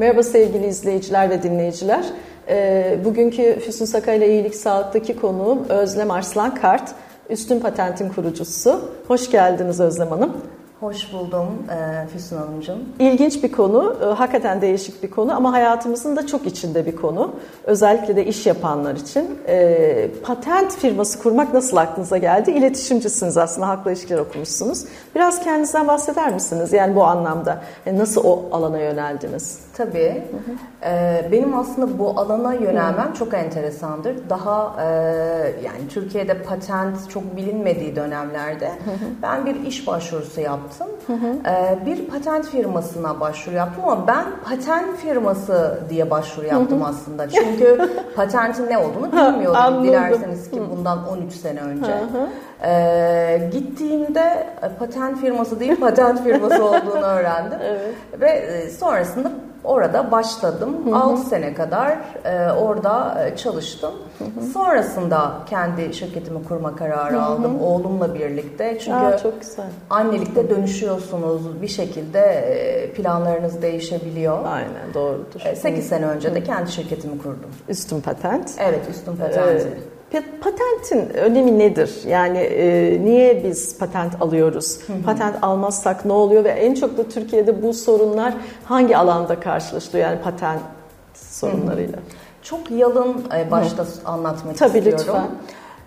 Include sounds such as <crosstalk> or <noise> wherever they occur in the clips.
Merhaba sevgili izleyiciler ve dinleyiciler. Ee, bugünkü Füsun Saka ile İyilik Sağlık'taki konuğum Özlem Arslan Kart, Üstün Patent'in kurucusu. Hoş geldiniz Özlem Hanım. Hoş buldum e, Füsun Hanımcığım. İlginç bir konu, e, hakikaten değişik bir konu ama hayatımızın da çok içinde bir konu. Özellikle de iş yapanlar için. E, patent firması kurmak nasıl aklınıza geldi? İletişimcisiniz aslında, halkla ilişkiler okumuşsunuz. Biraz kendinizden bahseder misiniz? Yani bu anlamda nasıl o alana yöneldiniz? Tabii. Hı hı. Ee, benim aslında bu alana yönelmem hı. çok enteresandır. Daha e, yani Türkiye'de patent çok bilinmediği dönemlerde hı hı. ben bir iş başvurusu yaptım. Hı hı. Ee, bir patent firmasına başvuru yaptım ama ben patent firması diye başvuru yaptım hı hı. aslında. Çünkü patentin ne olduğunu bilmiyordum. Dilerseniz ki bundan 13 sene önce. Hı hı. Ee, gittiğimde e, patent firması değil patent firması olduğunu öğrendim. <laughs> evet. Ve e, sonrasında orada başladım. Hı hı. 6 sene kadar e, orada e, çalıştım. Hı hı. Sonrasında kendi şirketimi kurma kararı hı hı. aldım oğlumla birlikte. Çünkü Aa, çok güzel. annelikte dönüşüyorsunuz. Bir şekilde e, planlarınız değişebiliyor. Aynen doğrudur. 8 sene önce de kendi şirketimi kurdum. Üstün Patent. Evet Üstün Patent. Ee, Patentin önemi nedir? Yani e, niye biz patent alıyoruz? Hı hı. Patent almazsak ne oluyor ve en çok da Türkiye'de bu sorunlar hangi alanda karşılaşılıyor yani patent sorunlarıyla? Hı hı. Çok yalın e, başta hı. anlatmak Tabii istiyorum. lütfen.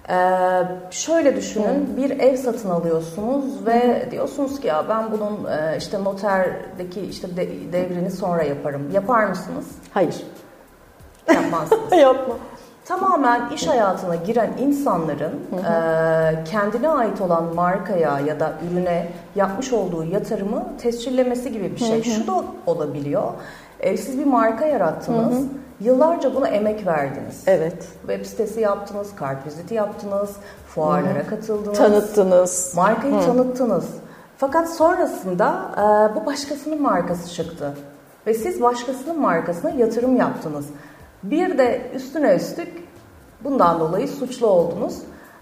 Ee, şöyle düşünün Hı. bir ev satın alıyorsunuz ve Hı. diyorsunuz ki ya ben bunun e, işte noterdeki işte de, devrini sonra yaparım. Yapar mısınız? Hayır. Yapmazsınız. <laughs> Yapma tamamen iş hayatına giren insanların E, kendine ait olan markaya ya da ürüne yapmış olduğu yatırımı tescillemesi gibi bir şey. Şu da olabiliyor. E, siz bir marka yarattınız. Yıllarca buna emek verdiniz. Evet. Web sitesi yaptınız, kart viziti yaptınız, fuarlara katıldınız. Tanıttınız. Markayı hı. tanıttınız. Fakat sonrasında e, bu başkasının markası çıktı. Ve siz başkasının markasına yatırım yaptınız. Bir de üstüne üstlük bundan dolayı suçlu oldunuz.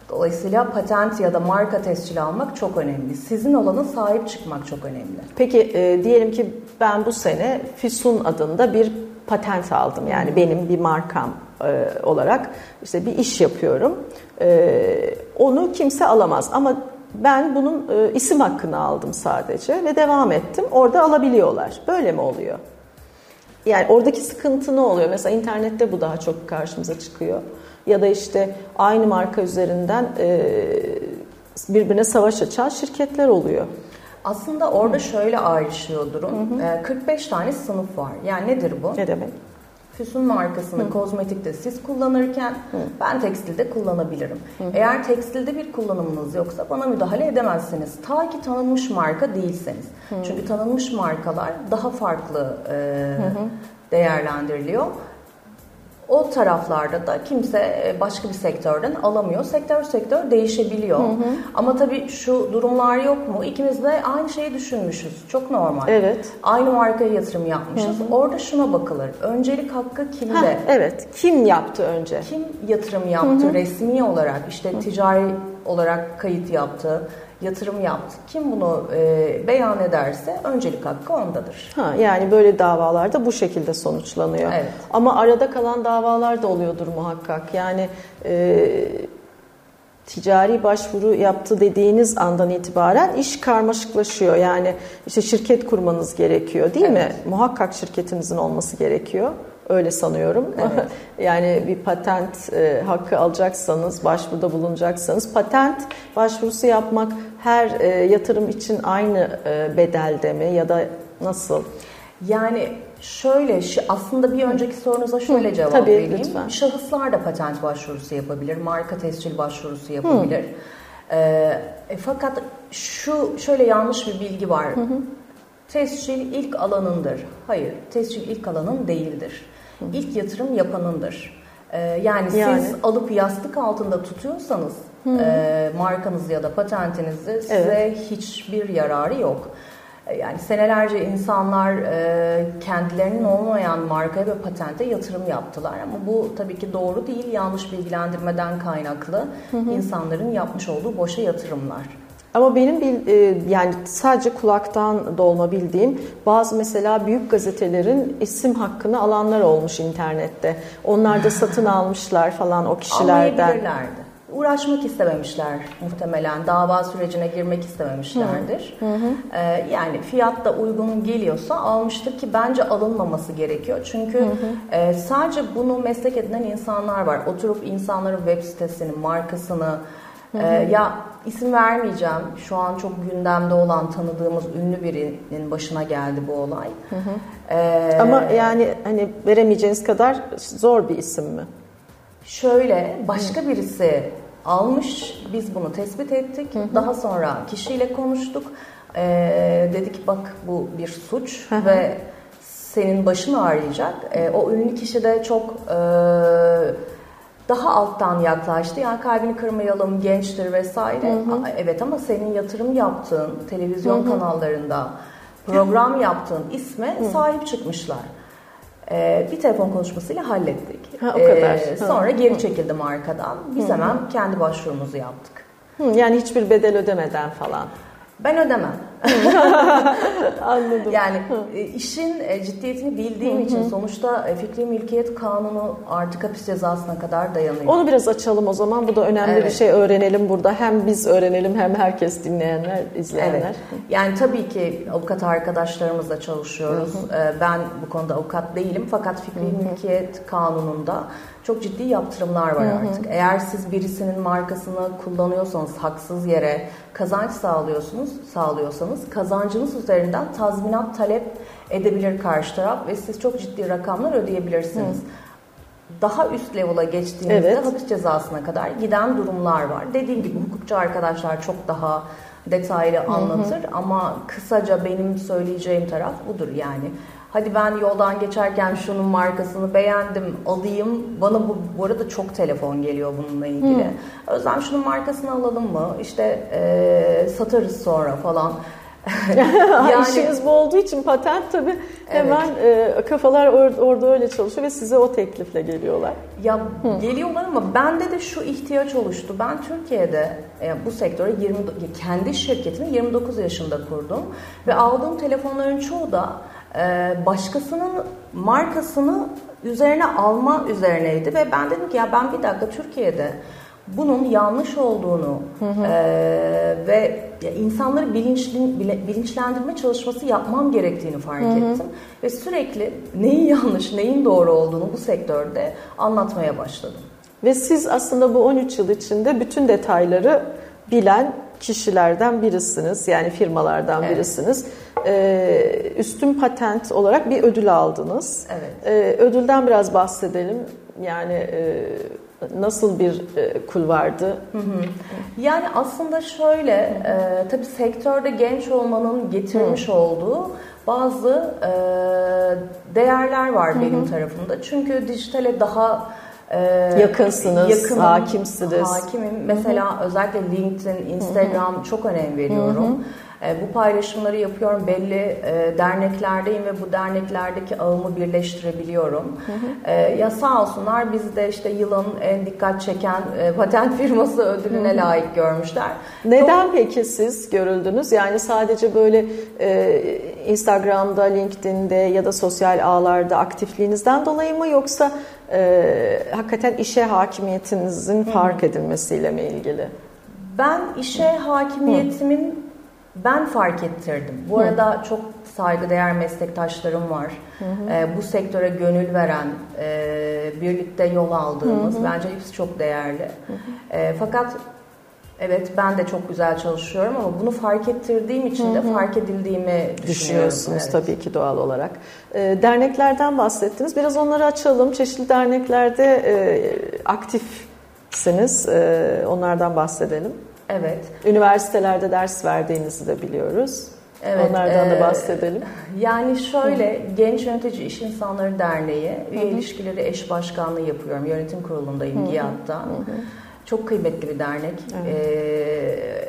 Dolayısıyla patent ya da marka tescili almak çok önemli. Sizin olana sahip çıkmak çok önemli. Peki e, diyelim ki ben bu sene Füsun adında bir patent aldım. Yani benim bir markam e, olarak işte bir iş yapıyorum. E, onu kimse alamaz ama ben bunun e, isim hakkını aldım sadece ve devam ettim. Orada alabiliyorlar. Böyle mi oluyor? Yani oradaki sıkıntı ne oluyor? Mesela internette bu daha çok karşımıza çıkıyor. Ya da işte aynı marka üzerinden e, birbirine savaş açan şirketler oluyor. Aslında orada şöyle ayrışıyor durum. Hı hı. 45 tane sınıf var. Yani nedir bu? Ne demek? Füsun markasını Hı. kozmetikte siz kullanırken Hı. ben tekstilde kullanabilirim. Hı. Eğer tekstilde bir kullanımınız yoksa bana müdahale edemezsiniz. Ta ki tanınmış marka değilseniz. Hı. Çünkü tanınmış markalar daha farklı e, Hı. değerlendiriliyor. O taraflarda da kimse e, başka bir sektörden alamıyor. Sektör sektör değişebiliyor. Hı hı. Ama tabii şu durumlar yok mu? İkimiz de aynı şeyi düşünmüşüz. Çok normal. Evet. Aynı markaya yatırım yapmışız. Hı hı. Orada şuna bakılır. Öncelik hakkı kimde? Heh, evet. Kim yaptı önce? Kim yatırım yaptı hı hı. resmi olarak? işte ticari olarak kayıt yaptı yatırım yaptı. Kim bunu e, beyan ederse öncelik hakkı ondadır. Ha, yani böyle davalarda bu şekilde sonuçlanıyor. Evet. Ama arada kalan davalar da oluyordur muhakkak. Yani e, ticari başvuru yaptı dediğiniz andan itibaren iş karmaşıklaşıyor. Yani işte şirket kurmanız gerekiyor değil evet. mi? Muhakkak şirketinizin olması gerekiyor. Öyle sanıyorum. Evet. <laughs> yani bir patent e, hakkı alacaksanız, başvuruda bulunacaksanız patent başvurusu yapmak her e, yatırım için aynı e, bedelde mi ya da nasıl? Yani şöyle aslında bir önceki sorunuza şöyle Hı, cevap tabii, vereyim. Lütfen. Şahıslar da patent başvurusu yapabilir, marka tescil başvurusu yapabilir. Hı. E, fakat şu şöyle yanlış bir bilgi var. Hı hı. Tescil ilk alanındır. Hayır, tescil ilk alanın değildir. Hı. İlk yatırım yapanındır. Ee, yani, yani siz alıp yastık altında tutuyorsanız e, markanızı ya da patentinizi size evet. hiçbir yararı yok. E, yani senelerce insanlar e, kendilerinin olmayan markaya ve patente yatırım yaptılar ama bu tabii ki doğru değil. Yanlış bilgilendirmeden kaynaklı hı hı. insanların yapmış olduğu boşa yatırımlar. Ama benim bil, e, yani sadece kulaktan dolma bildiğim bazı mesela büyük gazetelerin isim hakkını alanlar olmuş internette. Onlar da satın <laughs> almışlar falan o kişilerden. Almayabilirlerdi uğraşmak istememişler muhtemelen. Dava sürecine girmek istememişlerdir. Hı hı. Ee, yani fiyat da uygun geliyorsa almıştır ki bence alınmaması gerekiyor. Çünkü hı hı. E, sadece bunu meslek edinen insanlar var. Oturup insanların web sitesini, markasını hı hı. E, ya isim vermeyeceğim. Şu an çok gündemde olan tanıdığımız ünlü birinin başına geldi bu olay. Hı hı. Ee, Ama yani hani veremeyeceğiniz kadar zor bir isim mi? Şöyle başka birisi almış. Biz bunu tespit ettik. Hı hı. Daha sonra kişiyle konuştuk. Ee, dedik bak bu bir suç hı hı. ve senin başın ağrıyacak. Ee, o ünlü kişi de çok e, daha alttan yaklaştı. Yani kalbini kırmayalım, gençtir vesaire. Hı hı. Evet ama senin yatırım yaptığın televizyon hı hı. kanallarında program yaptığın isme hı. sahip çıkmışlar. Ee, bir telefon konuşmasıyla hallettik. Ha, o kadar. Ee, sonra geri çekildim arkadan. Biz Hı. hemen kendi başvurumuzu yaptık. Hı, yani hiçbir bedel ödemeden falan. Ben ödemem. <laughs> Anladım. Yani e, işin e, ciddiyetini bildiğim için sonuçta e, fikri mülkiyet kanunu artık hapis cezasına kadar dayanıyor. Onu biraz açalım o zaman. Bu da önemli evet. bir şey öğrenelim burada. Hem biz öğrenelim hem herkes dinleyenler, izleyenler. Evet. Yani tabii ki avukat arkadaşlarımızla çalışıyoruz. Ben bu konuda avukat değilim fakat fikri mülkiyet kanununda çok ciddi yaptırımlar var artık. Eğer siz birisinin markasını kullanıyorsanız haksız yere kazanç sağlıyorsunuz, sağlıyorsanız kazancınız üzerinden tazminat talep edebilir karşı taraf ve siz çok ciddi rakamlar ödeyebilirsiniz. Hı. Daha üst level'a geçtiğinizde evet. hapis cezasına kadar giden durumlar var. Dediğim gibi hukukçu arkadaşlar çok daha detaylı anlatır hı hı. ama kısaca benim söyleyeceğim taraf budur yani. Hadi ben yoldan geçerken şunun markasını beğendim alayım. Bana bu, bu arada çok telefon geliyor bununla ilgili. Hmm. Özlem şunun markasını alalım mı? İşte e, satarız sonra falan. <laughs> <laughs> yani, İşiniz bu olduğu için patent tabii hemen evet. e, kafalar or, orada öyle çalışıyor ve size o teklifle geliyorlar. Ya Hı. geliyorlar ama bende de şu ihtiyaç oluştu. Ben Türkiye'de e, bu sektöre 20 kendi şirketimi 29 yaşında kurdum ve aldığım telefonların çoğu da ee, başkasının markasını üzerine alma üzerineydi ve ben dedim ki ya ben bir dakika Türkiye'de bunun yanlış olduğunu hı hı. E, ve insanları bilinçli, bilinçlendirme çalışması yapmam gerektiğini fark hı hı. ettim. Ve sürekli neyin yanlış, neyin doğru olduğunu bu sektörde anlatmaya başladım. Ve siz aslında bu 13 yıl içinde bütün detayları bilen kişilerden birisiniz. Yani firmalardan evet. birisiniz. Ee, üstün patent olarak bir ödül aldınız. Evet. Ee, ödülden biraz bahsedelim. Yani e, nasıl bir e, kulvardı? Hı hı. Yani aslında şöyle, e, tabii sektörde genç olmanın getirmiş hı. olduğu bazı e, değerler var hı hı. benim tarafımda. Çünkü dijitale daha ee, Yakınsınız, yakınım, hakimsiniz. Hakimim. Mesela Hı-hı. özellikle LinkedIn, Instagram Hı-hı. çok önem veriyorum. Hı-hı. E, bu paylaşımları yapıyorum. Belli e, derneklerdeyim ve bu derneklerdeki ağımı birleştirebiliyorum. Hı hı. E, ya sağ olsunlar bizi de işte yılın en dikkat çeken patent <laughs> firması ödülüne layık görmüşler. Neden Çok... peki siz görüldünüz? Yani sadece böyle Instagram'da, LinkedIn'de ya da sosyal ağlarda aktifliğinizden dolayı mı yoksa e, hakikaten işe hakimiyetinizin fark edilmesiyle mi ilgili? Ben işe hakimiyetimin. Ben fark ettirdim. Bu Hı. arada çok saygıdeğer meslektaşlarım var. Hı hı. E, bu sektöre gönül veren, e, birlikte yol aldığımız hı hı. bence hepsi çok değerli. Hı hı. E, fakat Evet ben de çok güzel çalışıyorum ama bunu fark ettirdiğim için de fark edildiğimi düşünüyorsunuz evet. tabii ki doğal olarak. E, derneklerden bahsettiniz. Biraz onları açalım. Çeşitli derneklerde e, aktifsiniz. E, onlardan bahsedelim. Evet. Üniversitelerde ders verdiğinizi de biliyoruz. Evet, Onlardan e, da bahsedelim. Yani şöyle, Hı. Genç Yönetici İş İnsanları Derneği, üye ilişkileri eş başkanlığı yapıyorum. Yönetim kurulundayım GİAD'da. Hı hı. Çok kıymetli bir dernek. Evet. Ee,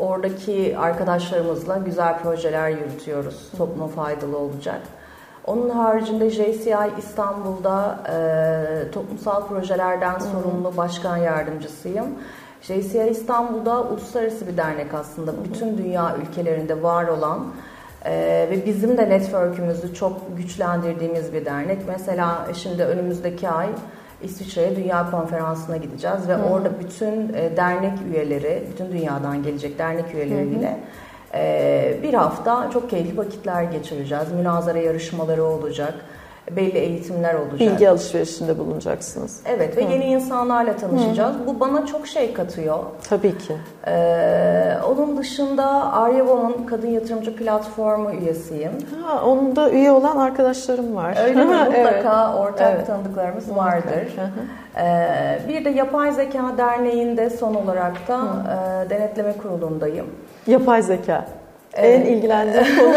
oradaki arkadaşlarımızla güzel projeler yürütüyoruz. Topluma faydalı olacak. Onun haricinde JCI İstanbul'da e, toplumsal projelerden sorumlu başkan yardımcısıyım. JCI İstanbul'da uluslararası bir dernek aslında. Bütün dünya ülkelerinde var olan ee, ve bizim de network'ümüzü çok güçlendirdiğimiz bir dernek. Mesela şimdi önümüzdeki ay İsviçre'ye Dünya Konferansı'na gideceğiz ve hı. orada bütün e, dernek üyeleri, bütün dünyadan gelecek dernek üyeleriyle e, bir hafta çok keyifli vakitler geçireceğiz. Münazara yarışmaları olacak belli eğitimler olacak. Bilgi alışverişinde bulunacaksınız. Evet ve Hı. yeni insanlarla tanışacağız. Hı. Bu bana çok şey katıyor. Tabii ki. Ee, onun dışında Arya Woman Kadın Yatırımcı Platformu üyesiyim. Ha, onun da üye olan arkadaşlarım var. Öyle mi? <laughs> Mutlaka evet. ortak evet. tanıdıklarımız vardır. Ee, bir de Yapay Zeka Derneği'nde son olarak da e, denetleme kurulundayım. Yapay zeka. Evet. En ilgilendiğim <laughs> konu.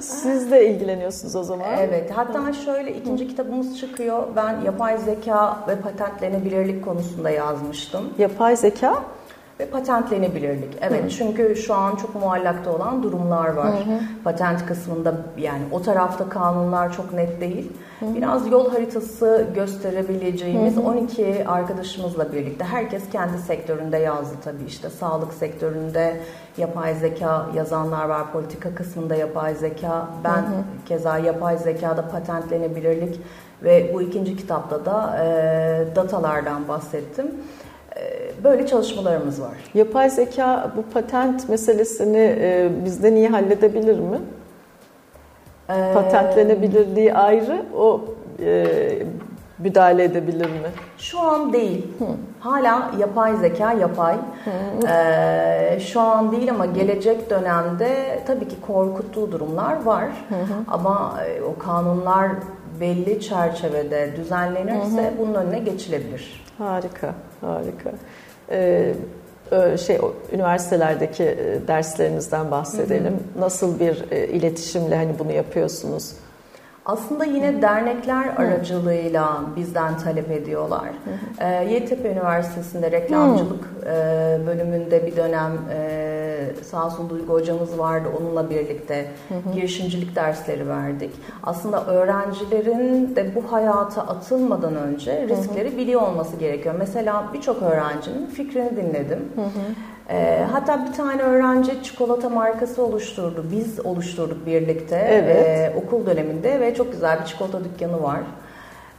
Siz de ilgileniyorsunuz o zaman. Evet. Hatta şöyle ikinci kitabımız çıkıyor. Ben yapay zeka ve patentlenebilirlik konusunda yazmıştım. Yapay zeka ve patentlenebilirlik. Evet hı. çünkü şu an çok muallakta olan durumlar var. Hı hı. Patent kısmında yani o tarafta kanunlar çok net değil. Hı hı. Biraz yol haritası gösterebileceğimiz hı hı. 12 arkadaşımızla birlikte herkes kendi sektöründe yazdı tabii işte sağlık sektöründe yapay zeka yazanlar var, politika kısmında yapay zeka. Ben hı hı. keza yapay zekada patentlenebilirlik ve bu ikinci kitapta da e, datalardan bahsettim. Böyle çalışmalarımız var. Yapay zeka bu patent meselesini e, bizde niye halledebilir mi? Ee, Patentlenebilirliği ayrı, o e, müdahale edebilir mi? Şu an değil. Hı. Hala yapay zeka yapay. Hı. Ee, şu an değil ama gelecek dönemde tabii ki korkuttuğu durumlar var. Hı hı. Ama e, o kanunlar belli çerçevede düzenlenirse hı hı. bunun önüne geçilebilir. Harika, harika. Ee, şey üniversitelerdeki e, derslerinizden bahsedelim. Hı hı. Nasıl bir e, iletişimle hani bunu yapıyorsunuz? Aslında yine dernekler aracılığıyla bizden talep ediyorlar. Hı. E, Yeditepe Üniversitesi'nde reklamcılık hı. bölümünde bir dönem sağ olsun Duygu hocamız vardı. Onunla birlikte hı hı. girişimcilik dersleri verdik. Aslında öğrencilerin de bu hayata atılmadan önce riskleri hı hı. biliyor olması gerekiyor. Mesela birçok öğrencinin fikrini dinledim. Hı hı. E, hatta bir tane öğrenci çikolata markası oluşturdu. Biz oluşturduk birlikte evet. e, okul döneminde ve çok güzel bir çikolata dükkanı var.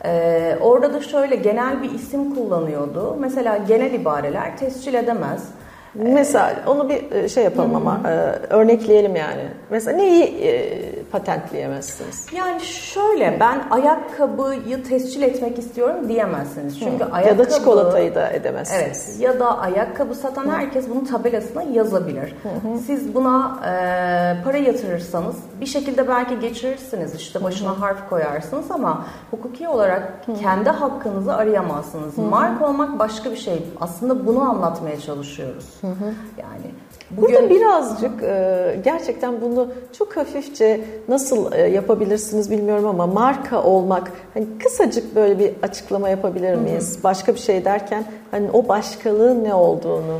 E, orada da şöyle genel bir isim kullanıyordu. Mesela genel ibareler tescil edemez. Mesela onu bir e, şey yapalım ama e, örnekleyelim yani. Mesela neyi e, patentleyemezsiniz? Yani şöyle ben ayakkabıyı tescil etmek istiyorum diyemezsiniz. Çünkü Hı. ayakkabı ya da çikolatayı da edemezsiniz. Evet. Ya da ayakkabı satan Hı. herkes bunun tabelasına yazabilir. Hı-hı. Siz buna e, para yatırırsanız bir şekilde belki geçirirsiniz. İşte başına Hı-hı. harf koyarsınız ama hukuki olarak Hı-hı. kendi hakkınızı arayamazsınız. Hı-hı. Mark olmak başka bir şey. Aslında bunu anlatmaya çalışıyoruz. Hı hı. Yani bugün... Burada birazcık e, gerçekten bunu çok hafifçe nasıl e, yapabilirsiniz bilmiyorum ama marka olmak hani kısacık böyle bir açıklama yapabilir miyiz? Hı hı. Başka bir şey derken hani o başkalığın ne olduğunu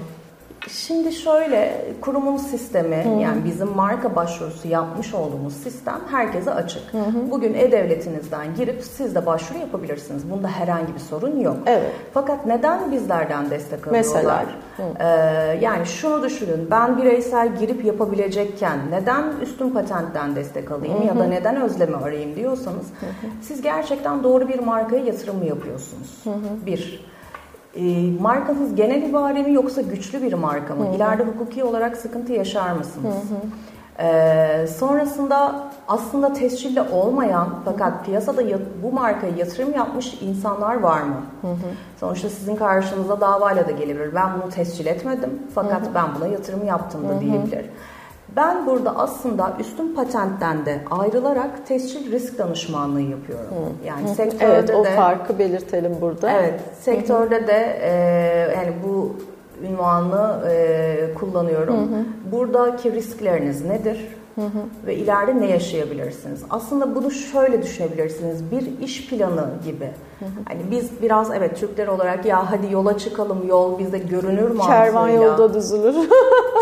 Şimdi şöyle kurumun sistemi hı yani bizim marka başvurusu yapmış olduğumuz sistem herkese açık. Hı hı. Bugün e-devletinizden girip siz de başvuru yapabilirsiniz. Bunda herhangi bir sorun yok. Evet. Fakat neden bizlerden destek alıyorlar? Mesela? Ee, yani şunu düşünün ben bireysel girip yapabilecekken neden üstün patentten destek alayım hı hı. ya da neden özlemi arayayım diyorsanız hı hı. siz gerçekten doğru bir markaya yatırım mı yapıyorsunuz? Hı hı. Bir. E, markanız genel ibare mi yoksa güçlü bir marka mı? Hı hı. İleride hukuki olarak sıkıntı yaşar mısınız? Hı hı. Ee, sonrasında aslında tescilli olmayan fakat piyasada bu markaya yatırım yapmış insanlar var mı? Hı hı. Sonuçta sizin karşınıza davayla da gelebilir. Ben bunu tescil etmedim fakat hı hı. ben buna yatırım yaptım da hı hı. diyebilir. Ben burada aslında üstün patentten de ayrılarak tescil risk danışmanlığı yapıyorum. Hı. Yani Hı. sektörde evet, o de farkı belirtelim burada. Evet, sektörde Hı. de e, yani bu ünvanı e, kullanıyorum. Hı hı. Buradaki riskleriniz nedir? Hı hı. Ve ileride ne yaşayabilirsiniz? Aslında bunu şöyle düşünebilirsiniz. Bir iş planı gibi. Hı hı. Hani biz biraz evet Türkler olarak ya hadi yola çıkalım yol bizde görünür mantığıyla. Kervan yolda düzülür. <laughs>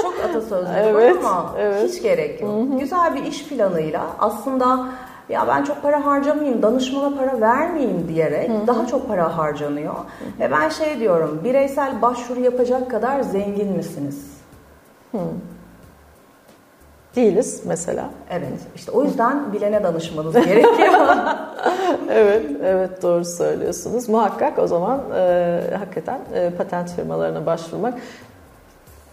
Çok atasözlü evet, ama evet. hiç gerek yok. Hı hı. Güzel bir iş planıyla aslında ya ben çok para harcamayayım, danışmana para vermeyeyim diyerek Hı-hı. daha çok para harcanıyor. Hı-hı. Ve ben şey diyorum, bireysel başvuru yapacak kadar zengin misiniz? Hı. Değiliz mesela. Evet. İşte o yüzden bilene danışmanız gerekiyor. <laughs> evet, evet doğru söylüyorsunuz. Muhakkak o zaman e, hakikaten e, patent firmalarına başvurmak.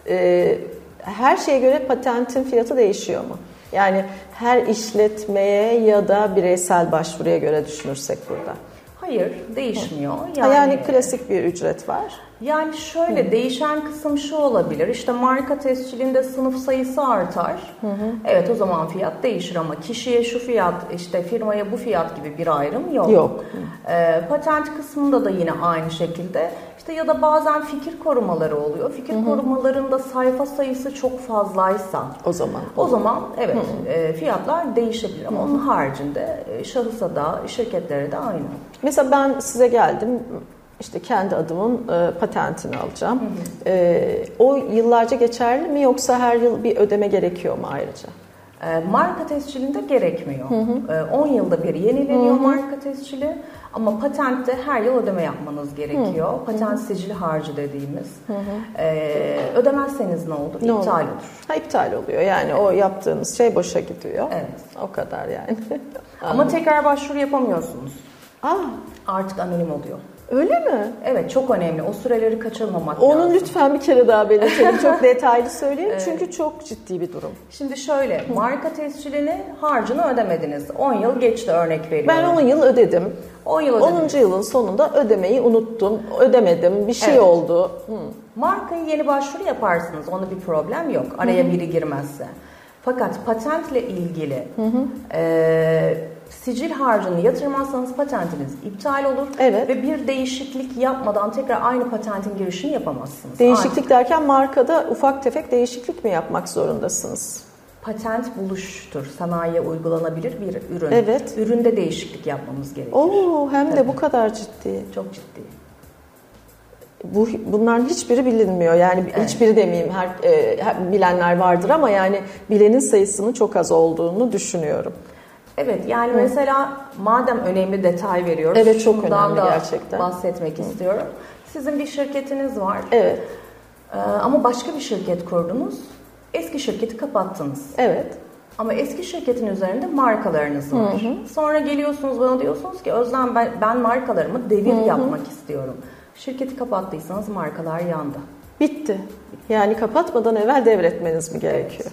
E, her şeye göre patentin fiyatı değişiyor mu? Yani her işletmeye ya da bireysel başvuruya göre düşünürsek burada. Hayır, değişmiyor. Yani, yani klasik bir ücret var. Yani şöyle hı. değişen kısım şu olabilir. İşte marka tescilinde sınıf sayısı artar. Hı hı. Evet o zaman fiyat değişir ama kişiye şu fiyat, işte firmaya bu fiyat gibi bir ayrım yok. Yok. Ee, patent kısmında da yine aynı şekilde. İşte ya da bazen fikir korumaları oluyor. Fikir hı hı. korumalarında sayfa sayısı çok fazlaysa o zaman o zaman evet hı. E, fiyatlar değişebilir ama hı hı. onun haricinde e, şahısa da şirketlere de aynı. Mesela ben size geldim işte kendi adımın e, patentini alacağım. Hı hı. E, o yıllarca geçerli mi yoksa her yıl bir ödeme gerekiyor mu ayrıca? E, marka tescilinde gerekmiyor. Hı hı. 10 yılda bir yenileniyor hı hı. marka tescili. Ama patentte her yıl ödeme yapmanız gerekiyor. Hı. Patent sicili harcı dediğimiz. Hı hı. Ee, ödemezseniz ne olur? Ne iptal olur. olur. Ha iptal oluyor. Yani evet. o yaptığınız şey boşa gidiyor. Evet. O kadar yani. Ama tekrar başvuru yapamıyorsunuz. Aa. Artık anonim oluyor. Öyle mi? Evet çok önemli. O süreleri kaçırmamak Onu lazım. lütfen bir kere daha belirtelim. çok <laughs> detaylı söyleyin evet. çünkü çok ciddi bir durum. Şimdi şöyle marka tescilini harcını ödemediniz. 10 yıl geçti örnek veriyorum. Ben 10 yıl ödedim. 10 yıl ödediniz. 10. yılın sonunda ödemeyi unuttum. Ödemedim. Bir şey evet. oldu. Hı. Markayı yeni başvuru yaparsınız. Onda bir problem yok. Araya Hı-hı. biri girmezse. Fakat patentle ilgili hı hı. E, sicil harcını yatırmazsanız patentiniz iptal olur. Evet. Ve bir değişiklik yapmadan tekrar aynı patentin girişini yapamazsınız. Değişiklik Artık. derken markada ufak tefek değişiklik mi yapmak zorundasınız? Patent buluştur. Sanayiye uygulanabilir bir ürün. Evet. Üründe değişiklik yapmamız gerekir. Oo, hem de bu kadar ciddi. Çok ciddi. Bu bunların hiçbiri bilinmiyor. Yani evet. hiçbiri demeyeyim. Her, e, bilenler vardır ama yani bilenin sayısının çok az olduğunu düşünüyorum. Evet yani Hı. mesela madem önemli detay veriyoruz. Evet çok önemli da gerçekten. bahsetmek Hı. istiyorum. Sizin bir şirketiniz var. Evet. Ee, ama başka bir şirket kurdunuz. Eski şirketi kapattınız. Evet. Ama eski şirketin üzerinde markalarınız var. Hı hı. Sonra geliyorsunuz bana diyorsunuz ki Özlem ben, ben markalarımı devir hı hı. yapmak istiyorum. Şirketi kapattıysanız markalar yandı. Bitti. Yani kapatmadan evvel devretmeniz mi gerekiyor? Evet.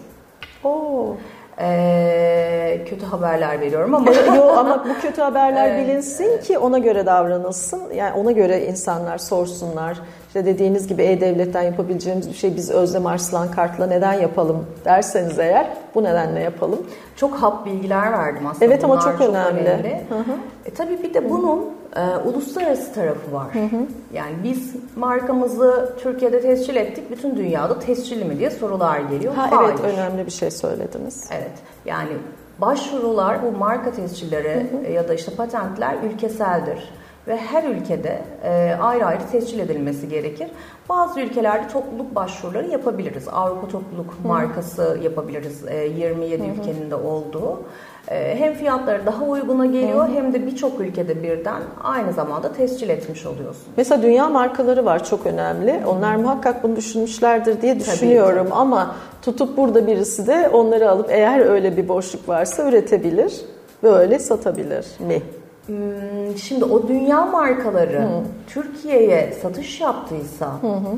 Oo e, kötü haberler veriyorum ama. <laughs> Yok ama bu kötü haberler evet. bilinsin ki ona göre davranılsın. Yani ona göre insanlar sorsunlar. İşte dediğiniz gibi e-devletten yapabileceğimiz bir şey biz Özlem Arslan kartla neden yapalım derseniz eğer bu nedenle yapalım. Çok hap bilgiler verdim aslında. Evet ama çok, çok önemli. önemli. Hı hı. E, tabii bir de bunun e, uluslararası tarafı var. Hı hı. Yani biz markamızı Türkiye'de tescil ettik, bütün dünyada tescilli mi diye sorular geliyor. Ha, Hayır. Evet önemli bir şey söylediniz. Evet yani başvurular bu marka tescilleri hı hı. ya da işte patentler ülkeseldir ve her ülkede e, ayrı ayrı tescil edilmesi gerekir. Bazı ülkelerde topluluk başvuruları yapabiliriz. Avrupa topluluk Hı. markası yapabiliriz. E, 27 Hı. ülkenin de olduğu. E, hem fiyatları daha uyguna geliyor Hı. hem de birçok ülkede birden aynı zamanda tescil etmiş oluyorsun. Mesela dünya markaları var çok önemli. Hı. Onlar muhakkak bunu düşünmüşlerdir diye düşünüyorum tabii, tabii. ama tutup burada birisi de onları alıp eğer öyle bir boşluk varsa üretebilir ve öyle satabilir mi? Hmm, şimdi o dünya markaları hı. Türkiye'ye satış yaptıysa hı hı.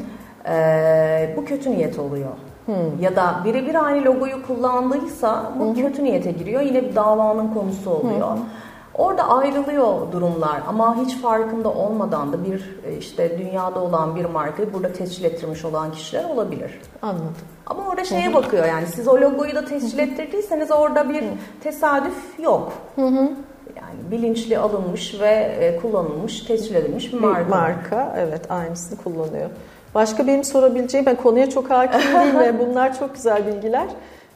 E, bu kötü niyet oluyor. Hı. Ya da birebir aynı logoyu kullandıysa bu hı. kötü niyete giriyor. Yine bir davanın konusu oluyor. Hı. Orada ayrılıyor durumlar ama hiç farkında olmadan da bir e, işte dünyada olan bir markayı burada tescil ettirmiş olan kişiler olabilir. Anladım. Ama orada şeye hı hı. bakıyor yani siz o logoyu da tescil ettirdiyseniz orada bir tesadüf yok. Hı hı. Yani bilinçli alınmış ve e, kullanılmış, tescil edilmiş bir marka. Bir marka, evet aynısını kullanıyor. Başka benim sorabileceğim, ben konuya çok hakim değilim ve <laughs> bunlar çok güzel bilgiler.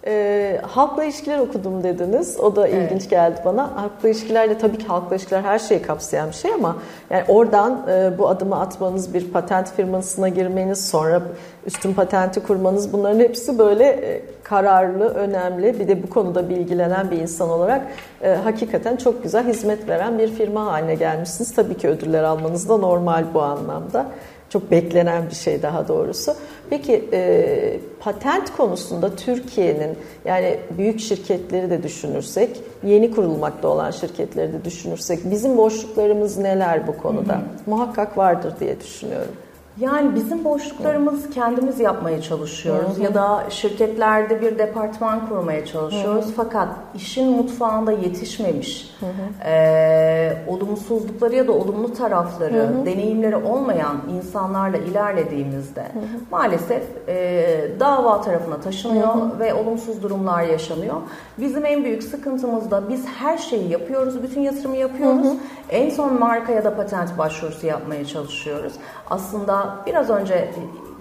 E, halkla ilişkiler okudum dediniz. O da ilginç evet. geldi bana. Halkla ilişkilerle tabii ki halkla ilişkiler her şeyi kapsayan bir şey ama yani oradan e, bu adımı atmanız, bir patent firmasına girmeniz, sonra üstün patenti kurmanız bunların hepsi böyle e, kararlı, önemli. Bir de bu konuda bilgilenen bir insan olarak e, hakikaten çok güzel hizmet veren bir firma haline gelmişsiniz. Tabii ki ödüller almanız da normal bu anlamda. Çok beklenen bir şey daha doğrusu. Peki e, patent konusunda Türkiye'nin yani büyük şirketleri de düşünürsek, yeni kurulmakta olan şirketleri de düşünürsek bizim boşluklarımız neler bu konuda? Hı hı. Muhakkak vardır diye düşünüyorum. Yani bizim boşluklarımız kendimiz yapmaya çalışıyoruz hı hı. ya da şirketlerde bir departman kurmaya çalışıyoruz. Hı hı. Fakat işin mutfağında yetişmemiş, hı hı. E, olumsuzlukları ya da olumlu tarafları, hı hı. deneyimleri olmayan insanlarla ilerlediğimizde hı hı. maalesef e, dava tarafına taşınıyor hı hı. ve olumsuz durumlar yaşanıyor. Bizim en büyük sıkıntımız da biz her şeyi yapıyoruz, bütün yatırımı yapıyoruz. Hı hı. En son marka ya da patent başvurusu yapmaya çalışıyoruz. Aslında biraz önce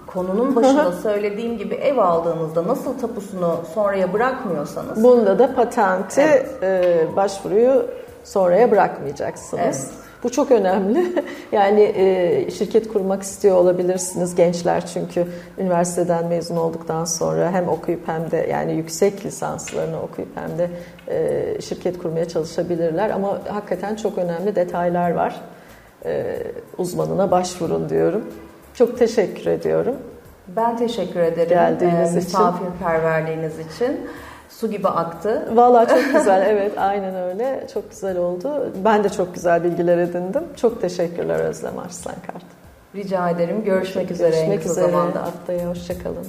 konunun başında söylediğim gibi ev aldığınızda nasıl tapusunu sonraya bırakmıyorsanız. Bunda da patenti evet. e, başvuruyu sonraya bırakmayacaksınız. Evet. Bu çok önemli. <laughs> Yani e, şirket kurmak istiyor olabilirsiniz gençler çünkü üniversiteden mezun olduktan sonra hem okuyup hem de yani yüksek lisanslarını okuyup hem de e, şirket kurmaya çalışabilirler. Ama hakikaten çok önemli detaylar var. E, uzmanına başvurun diyorum. Çok teşekkür ediyorum. Ben teşekkür ederim. Geldiğiniz e, için. Misafirperverliğiniz için su gibi aktı. Vallahi çok <laughs> güzel evet aynen öyle çok güzel oldu. Ben de çok güzel bilgiler edindim. Çok teşekkürler Özlem Arslan Kart. Rica ederim. Görüşmek, Görüşmek üzere. Görüşmek üzere. Zamanda. Haftaya hoşçakalın.